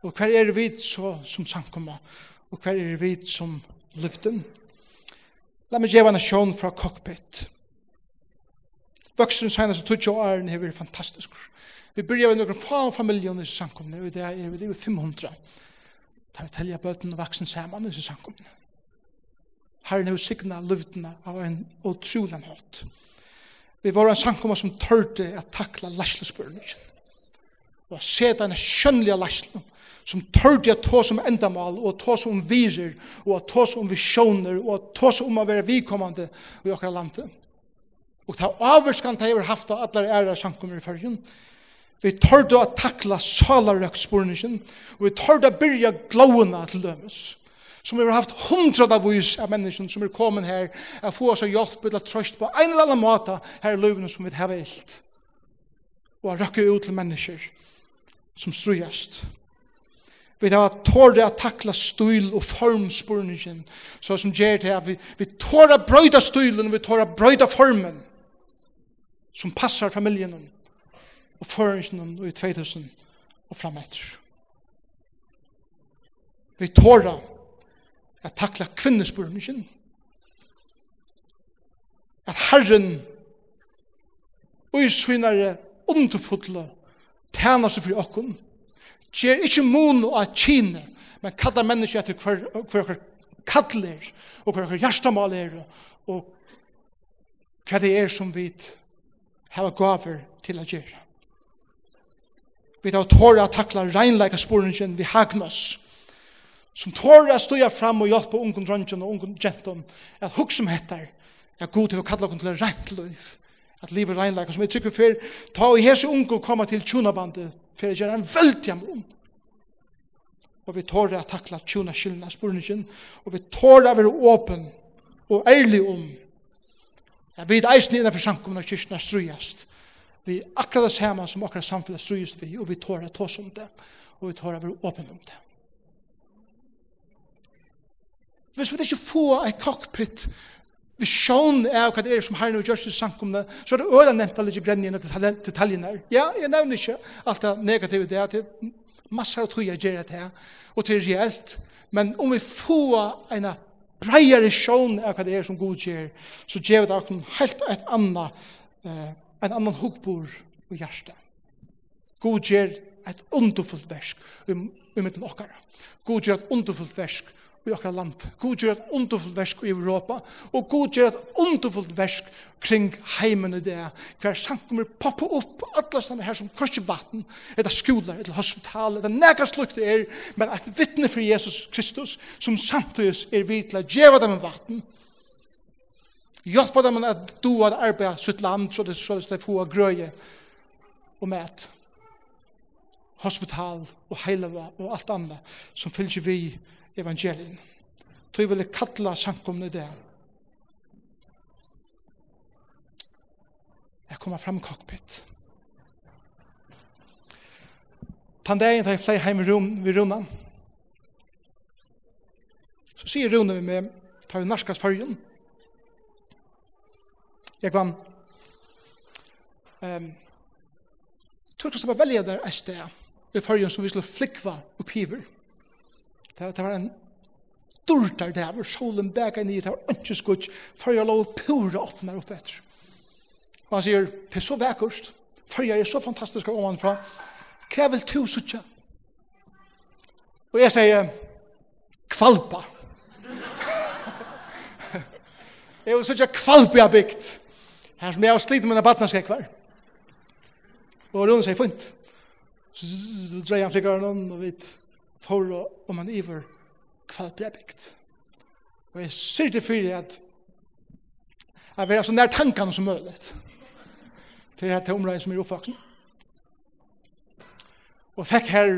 Og hver er vi så som sankomma? Og hver er vi som lyften? La meg gjeva en sjån fra cockpit. Vøksten senast og tutsi og æren er fantastisk. Vi byrja med noen faen familjen i sankomne, og det er vi 500. Ta vi telja bøten og vaksen saman i samkomne. Herren er jo signa løvdena av en utrolig måte. Vi var en samkomne som tørte å takla læslespørnene. Og se denne skjønnelige læslene som tørde å ta som endamal og ta som virer og ta som visjoner og ta som om å være vidkommende i okra landet. Og ta avvarskan ta jeg har haft av alle ære samkomne i fyrrjen. Og Vi tørde å takla salarøksporningen, og vi tørde å byrja glåna til dømes. Som vi har haft hundra av vis av mennesken som er kommet her, å få oss å hjelpe til å trøst på en eller annen måte her i løvene som vi har vilt. Og å røkke ut til mennesker som strøyest. Vi har tåret å takla stil og formspurningen, så som gjør det at vi, vi tåret å brøyda stilen, vi tåret å brøyda formen, som passar familjen og føringen og i 2000 og fremetter. Vi tåra at takla kvinnespurningen at Herren og i synare underfotla tæna seg for okkun gjer ikkje mun og at kine men kallar menneske etter hver hver kallir og hver hver hjertamal er og hva det er som vi hava gaver til å gjøre. Vi tar tåra takla reinleika sporingen vi hagnas Som tåra støya fram og hjelpa ungen dronjen og ungen gentum at hukk som hettar at god til å kalla okkur til rent liv at livet reinleika. Som jeg tykker fyr ta og hese unge koma til tjunabandet fyrir gjerra en veldig jammer og vi tåra at takla tjuna skyldna sporingen og vi tåra vera åpen og ærlig om at vi eisne innanfor samkomna kyrkna strujast vi akkurat det samme som akkurat samfunnet strøyest vi, og vi tårer å ta oss om det, og vi tårer å være åpne om det. Hvis vi ikke får en cockpit vi sjån av hva det er som herren og gjørs i samkomne, så er det øyne nevnt alle de brennene til detaljene her. Ja, jeg nevner ikke alt det negative det er masser av tog jeg gjør det her, og det er reelt. Men om vi får en breiere sjån av hva det er som god gjør, så gjør det akkurat helt et annet eh, en annan hugbor og hjärsta. God ger et underfullt versk i, i mittlen okkara. God ger et underfullt versk i okkara land. God ger et underfullt versk i Europa. Og God ger et underfullt versk kring heimen i det. Hver sankummer poppa opp alla stande her som kvart vatten, eller skolar, eller hospital, eller nega slukt det er, men et vittne for Jesus Kristus som samtidig er vi til å djeva dem vatten, Hjelpa dem at du har arbeidet sitt land, så det så det få grøye og mæt. Hospital og heilava og alt annet som fylgjer vi evangelien. Tøy vil kalla sankomne det. Jeg kommer fram cockpit. Tandagen tar jeg flere heim ved Rona. Så sier Rona vi med, tar vi norskast fargen, jeg Jekvan, um, tror jeg skal velja der et sted i fargen som vi skulle flikva og piver Det, det var en durtar der, hvor solen bæka ned, det var ikke skutt, fargen lov pura opp åpner opp etter. Og han sier, det er så vekkurst, fargen er så fantastisk av fra hva vil du sutja? Og jeg sier, kvalpa. jeg vil sutja kvalpa bygd. Her som jeg har slitt med en badnarskekvar. Og Rune sier, fint. Så dreier han flikker noen, og for å om han iver kvalt ble bygd. Og jeg sier til fyrir at jeg vil ha så nær tankene som mulig til det her til området som er oppvaksen. Og fikk her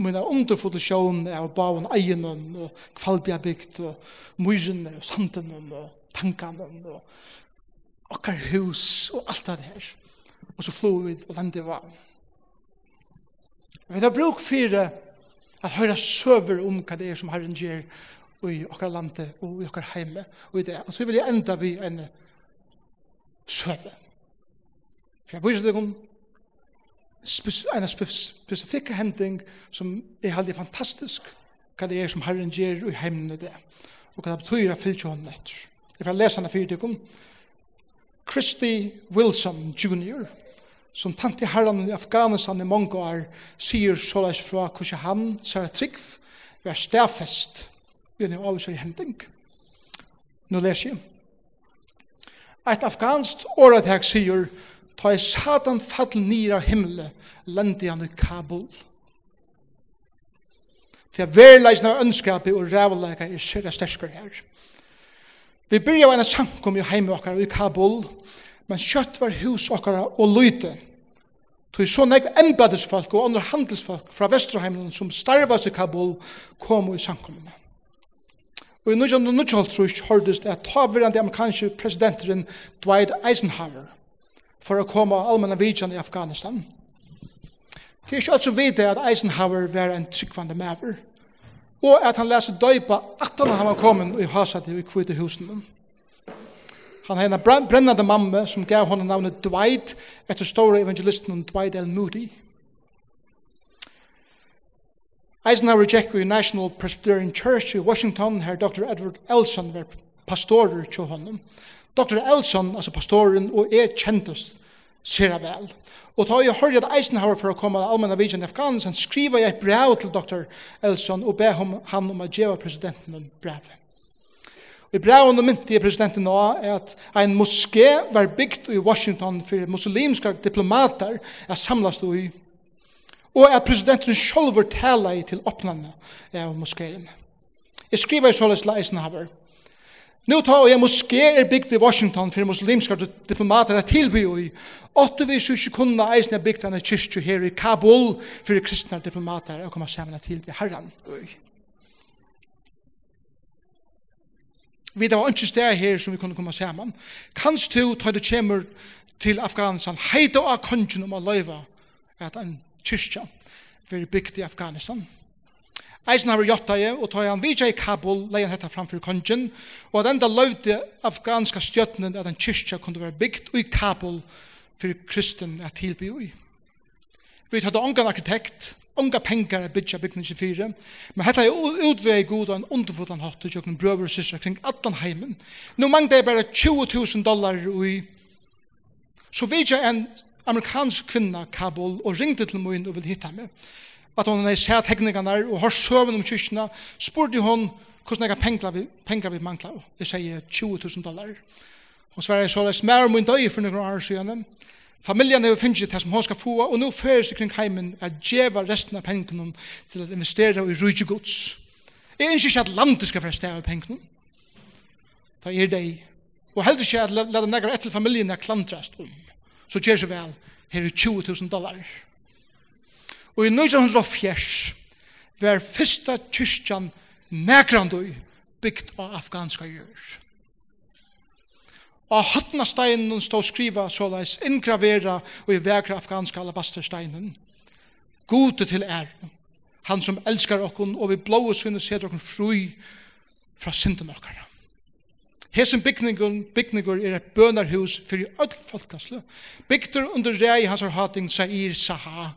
mine underfulle sjån av baven egenen og kvalbja bygd og mysene og sanden og tankene og okkar hus og alt det her. Og så flog vi og landet var. Vi har brukt fire at høyra søver om hva det er som Herren gjør i okkar landet og i okkar heime og i det. Og så vil jeg enda vi en søve. For jeg viser deg om en spesifikk hending som er heldig fantastisk hva det er som Herren gjør i heimene det og hva det betyr at fylle jo etter. Jeg får lese henne fyrir deg om Christy Wilson Jr., som tante herren i Afghanistan i mange år, sier såleis fra hvordan han ser trygg, vær stafest i en avviser hending. Nå leser jeg. Et afghansk åretag sier, ta i satan fall nir av himmelen, lende han i Kabul. Det er verileisende ønskapet og rævleika er sørre sterskere her. Vi byrja av en samkom i heim okkar i Kabul, men kjøtt var hus okkar og lyte. Tog så nek embedesfolk og andre handelsfolk fra Vesterheimlen som starvas i Kabul kom i samkommene. Og i 1990 hørtes det at tavirande amerikanske presidenteren Dwight Eisenhower for å komme av allmenna vidjan i Afghanistan. Det er ikke alt som vet at Eisenhower var en tryggvande maver og at han leser døypa at han var kommet i hasat i kvite husen. Han har en brennande mamme som gav honom navnet Dwight etter store evangelisten Dwight L. Moody. Eisenhower Jack i National Presbyterian Church i Washington her Dr. Edward Elson var pastorer til honom. Dr. Elson, altså pastoren, og er kjentest sera vel. Og da jeg hørte at Eisenhower for å komme til allmenn avvidjan i Afghanistan, skriva jeg et brev til Dr. Elson og be han om å gjeva presidenten en brev. I breven og mynte presidenten nå er at en moské var bygd i Washington for muslimske diplomater er samlast i og at presidenten selv tala i til åpnene av moskeen. Jeg skriver i såles Eisenhower, Nu tar jeg moské er bygd i Washington for muslimske diplomater er tilby i. Åtte vi så ikke kunne eisen er bygd en kyrkje her i Kabul for kristne diplomater og komme sammen og tilby herren. Vi det var ikke sted her som vi kunne komme sammen. Kanst du ta det kommer til Afghanistan heita av kongen om å løyva at en kyrkje for bygd i Afghanistan. Eisen har gjort det, og tar han vidtja i Kabul, leie han hetta framfor kongen, og at enda løvde afghanska stjøtnen at en kyrkja kunne være bygd i Kabul for kristen at tilby i. Vi tar det ongan arkitekt, unga pengar er bytja bygning 24, men hetta er utvei god og en underfotan hatt til jokken brøver og sysra kring allan heimen. Nå mangde er bare 20.000 dollar i Så vidja en amerikansk kvinna Kabul og ringte til min og vil hitta meg at hon er sett hekningarna og har søvn om kyrkina, spurte hon hvordan jeg pengar vi, pengar vi mangla. Jeg sier 20.000 dollar. Hon svarer så leis, mer om min døy for noen år siden. Familien har finnet det som hon skal få, og nå føres seg kring heimen at djeva resten av pengene til å investere i rujtjegods. Jeg ønsker ikke at landet skal være sted av pengene. Ta er deg. Og heldur ikke at la den nekker etter familien er klantrast om. Så gjør så vel, her er 20.000 dollar. dollar Og i 1904 var fyrsta kyrkjan nekrandu bygd av afghanska jør. Og hattna steinen stod skriva såleis ingravera og i vekra afghanska alabastersteinen. Gode til er, Han som elskar okkon og vi blåa sunne setter okkon fri fra synden okkara. Hesen bygningur, bygningur er et bønarhus fyrir öll folkaslu, Bygdur under rei hans har hating Sair Saha,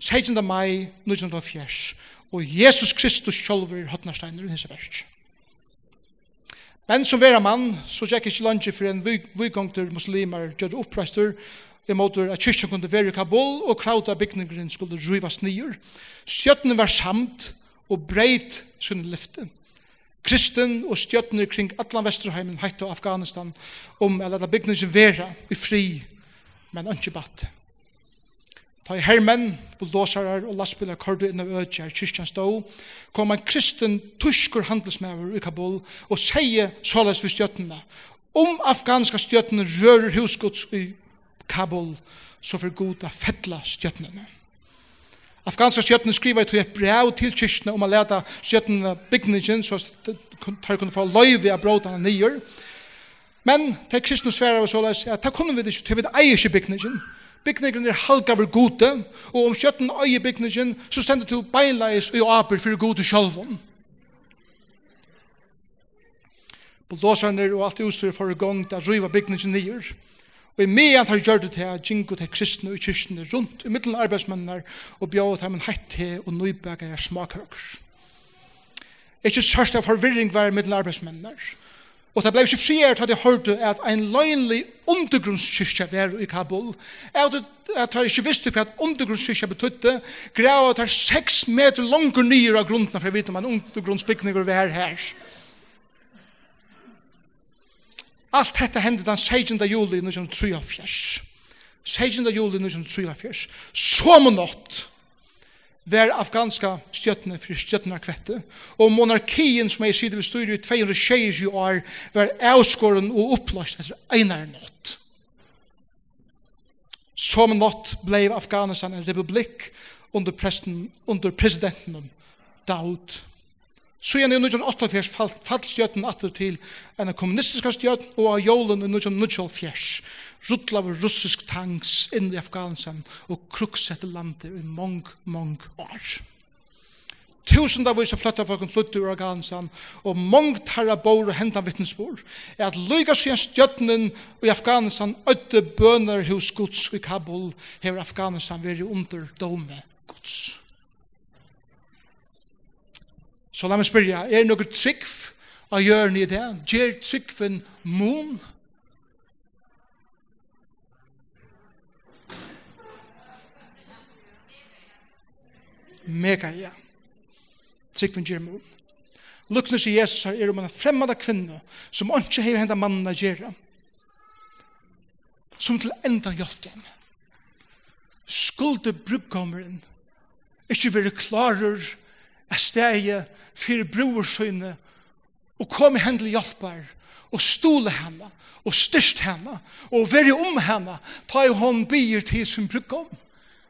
16. mai 1904, og Jesus Kristus sjolver hotnarsteiner i hese verst. Men som vera mann, så tjekk ikke landet for en vygongter muslimer gjør oppreister, i måter at kyrkja kunne være i Kabul, og krauta bygningeren skulle rivas nyer. Stjøttene var samt, og breit sunne lyfte. Kristen og stjøttene kring Atlan Vesterheimen, Haita og Afghanistan, om at bygningeren bygningren vera i fri, men ikke batte. Ta i hermen, bulldosarar og lastbilar kordu inn av øtje i kyrkjan stå, kom en kristen tuskur handelsmæver i Kabul og seie såles for stjøttene. Om afghanska stjøttene rører husgods i Kabul, så for god a fettla stjøttene. Afghanska stjøttene skriver i et brev til kyrkjene om a leta stjøttene bygningen, så tar kunne få løyve av brådana nyer. Men til kristne sverar og såles, ja, ta kunne vi det ikke, til vi det eier ikke bygningen, Bygningen er halgaver gode, og om kjøtten øye bygningen, så stender du beinleis og aper for gode sjølvån. Bulldozerne og alt utstyr for i gang til å rive bygningen nyer. Og i medan har gjort det til Jinko til kristne og kyrkene rundt i middelen arbeidsmennene og bjør til en hett til og nøybegge smakhøkker. Ikke sørst av forvirring var i middelen arbeidsmennene Og det ble ikke friert at jeg hørte at en løgnlig undergrunnskyrkja var i Kabul. At jeg ikke visste hva undergrunnskyrkja betydde, greia at det er seks meter langer nyer av grunnen for å vite om en undergrunnsbygning var her. Alt dette hendte den 16. juli 1943. 16. juli 1943. Som natt var afghanska stjøttene for stjøttene kvette, og monarkien som jeg sier vi styrer i 220 år var avskåren og opplast etter einar nått. Som nått ble Afghanistan en republikk under, presten, under presidenten Daud Så igjen i 1948 falt fall stjøtten atter til en kommunistiska stjøtten og av jolen i 1948 ruttla av russisk tanks inn i Afghanistan og kruksette landet i mong, mong år. Tusen av vise flytta folk om flytta ur Afghanistan og mong tarra bor og hentan vittnesbor er at lyga seg en stjøttenen i Afghanistan øtte bøner hos gods i Kabul hever Afghanistan veri under dome gods. Så la meg spyrja, er det noe trygg av hjørnet i det? Gjer tryggven mun? Mega, ja. Tryggven gjer mun. Luknes i Jesus her er om en fremmede kvinne som ikke har hendt mannen å gjøre. Som til enda hjelp dem. Skulde brudgommeren ikke være klarer er steg fyrir brorsøyne og kom i hendel hjelpar og stole henne og styrst henne og veri om henne ta i hånd byr til sin brukkom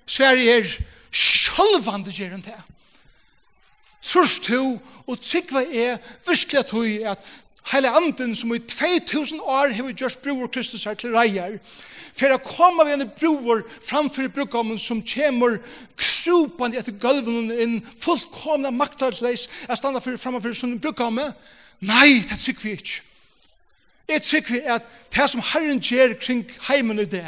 Sverige er sjølvande gjerende Trorst to og tykva er virkelig at hui at heile anden som i 2000 år har vi gjort bror Kristus her til reier, for å komme vi en bror framfor brukkommen som kommer krupande etter gulven inn fullkomna maktarleis jeg standa for framfor som brukkommen nei, det tykker vi ikke jeg tykker at det som Herren gjør kring heimen i det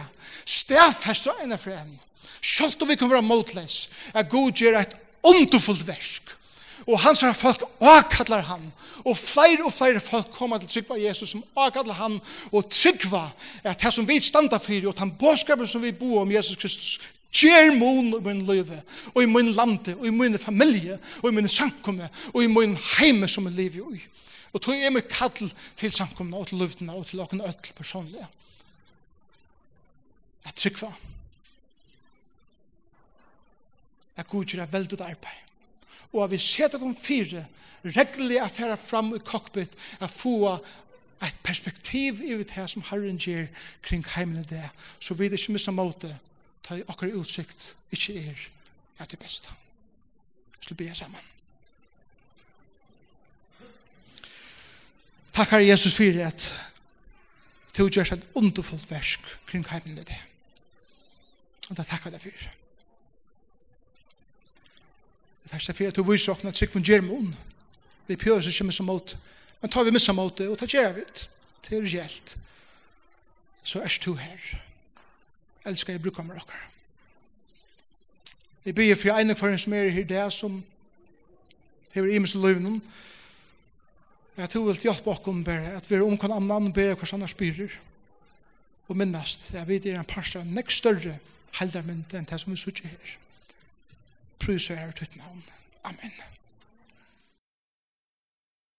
stedfester ene for en Sjalt om vi kan være motleis, at God gjør et ondofullt versk og hans her folk åkallar han, og flere og flere folk kommer til tryggva Jesus som åkallar han, og tryggva at det som vi standa fyrir, og den båskapen som vi bo om Jesus Kristus, Gjer mun i min løyve, og i min lande, og i min familie, og i min sankumme, og i min heime som jeg lever i. Og tog jeg meg kall til sankumme, og til løyvdene, og til åkken øtl personlige. Jeg trykva. Jeg godgjør jeg veldig arbeid og at vi setter dem fire regelig at fære fram i cockpit at få et perspektiv i det her som Herren gjør kring heimene det. Så vi det ikke missa måte ta i akkurat utsikt. Ikke er. At det beste så be sammen. Takk Herre Jesus for at du gjør et underfullt versk kring heimene det. Og da takkar jeg deg for. Det er for at du viser okna trygg von Gjermon. Vi pjører oss ikke missa mot. Men tar vi missa mot det, og tar gjer vi det. Det er gjeldt. Så er du her. Elskar jeg brukar med okkar. Jeg byr for ene for en som er her det som hever imens i løvnen. Jeg tror vel til hjelp bakom bare at vi er omkring annan og bare hver annars spyrer. Og minnast, jeg vet det er en parst av nekst større heldarmynd enn det som vi sitter her prøys og ære ditt navn. Amen.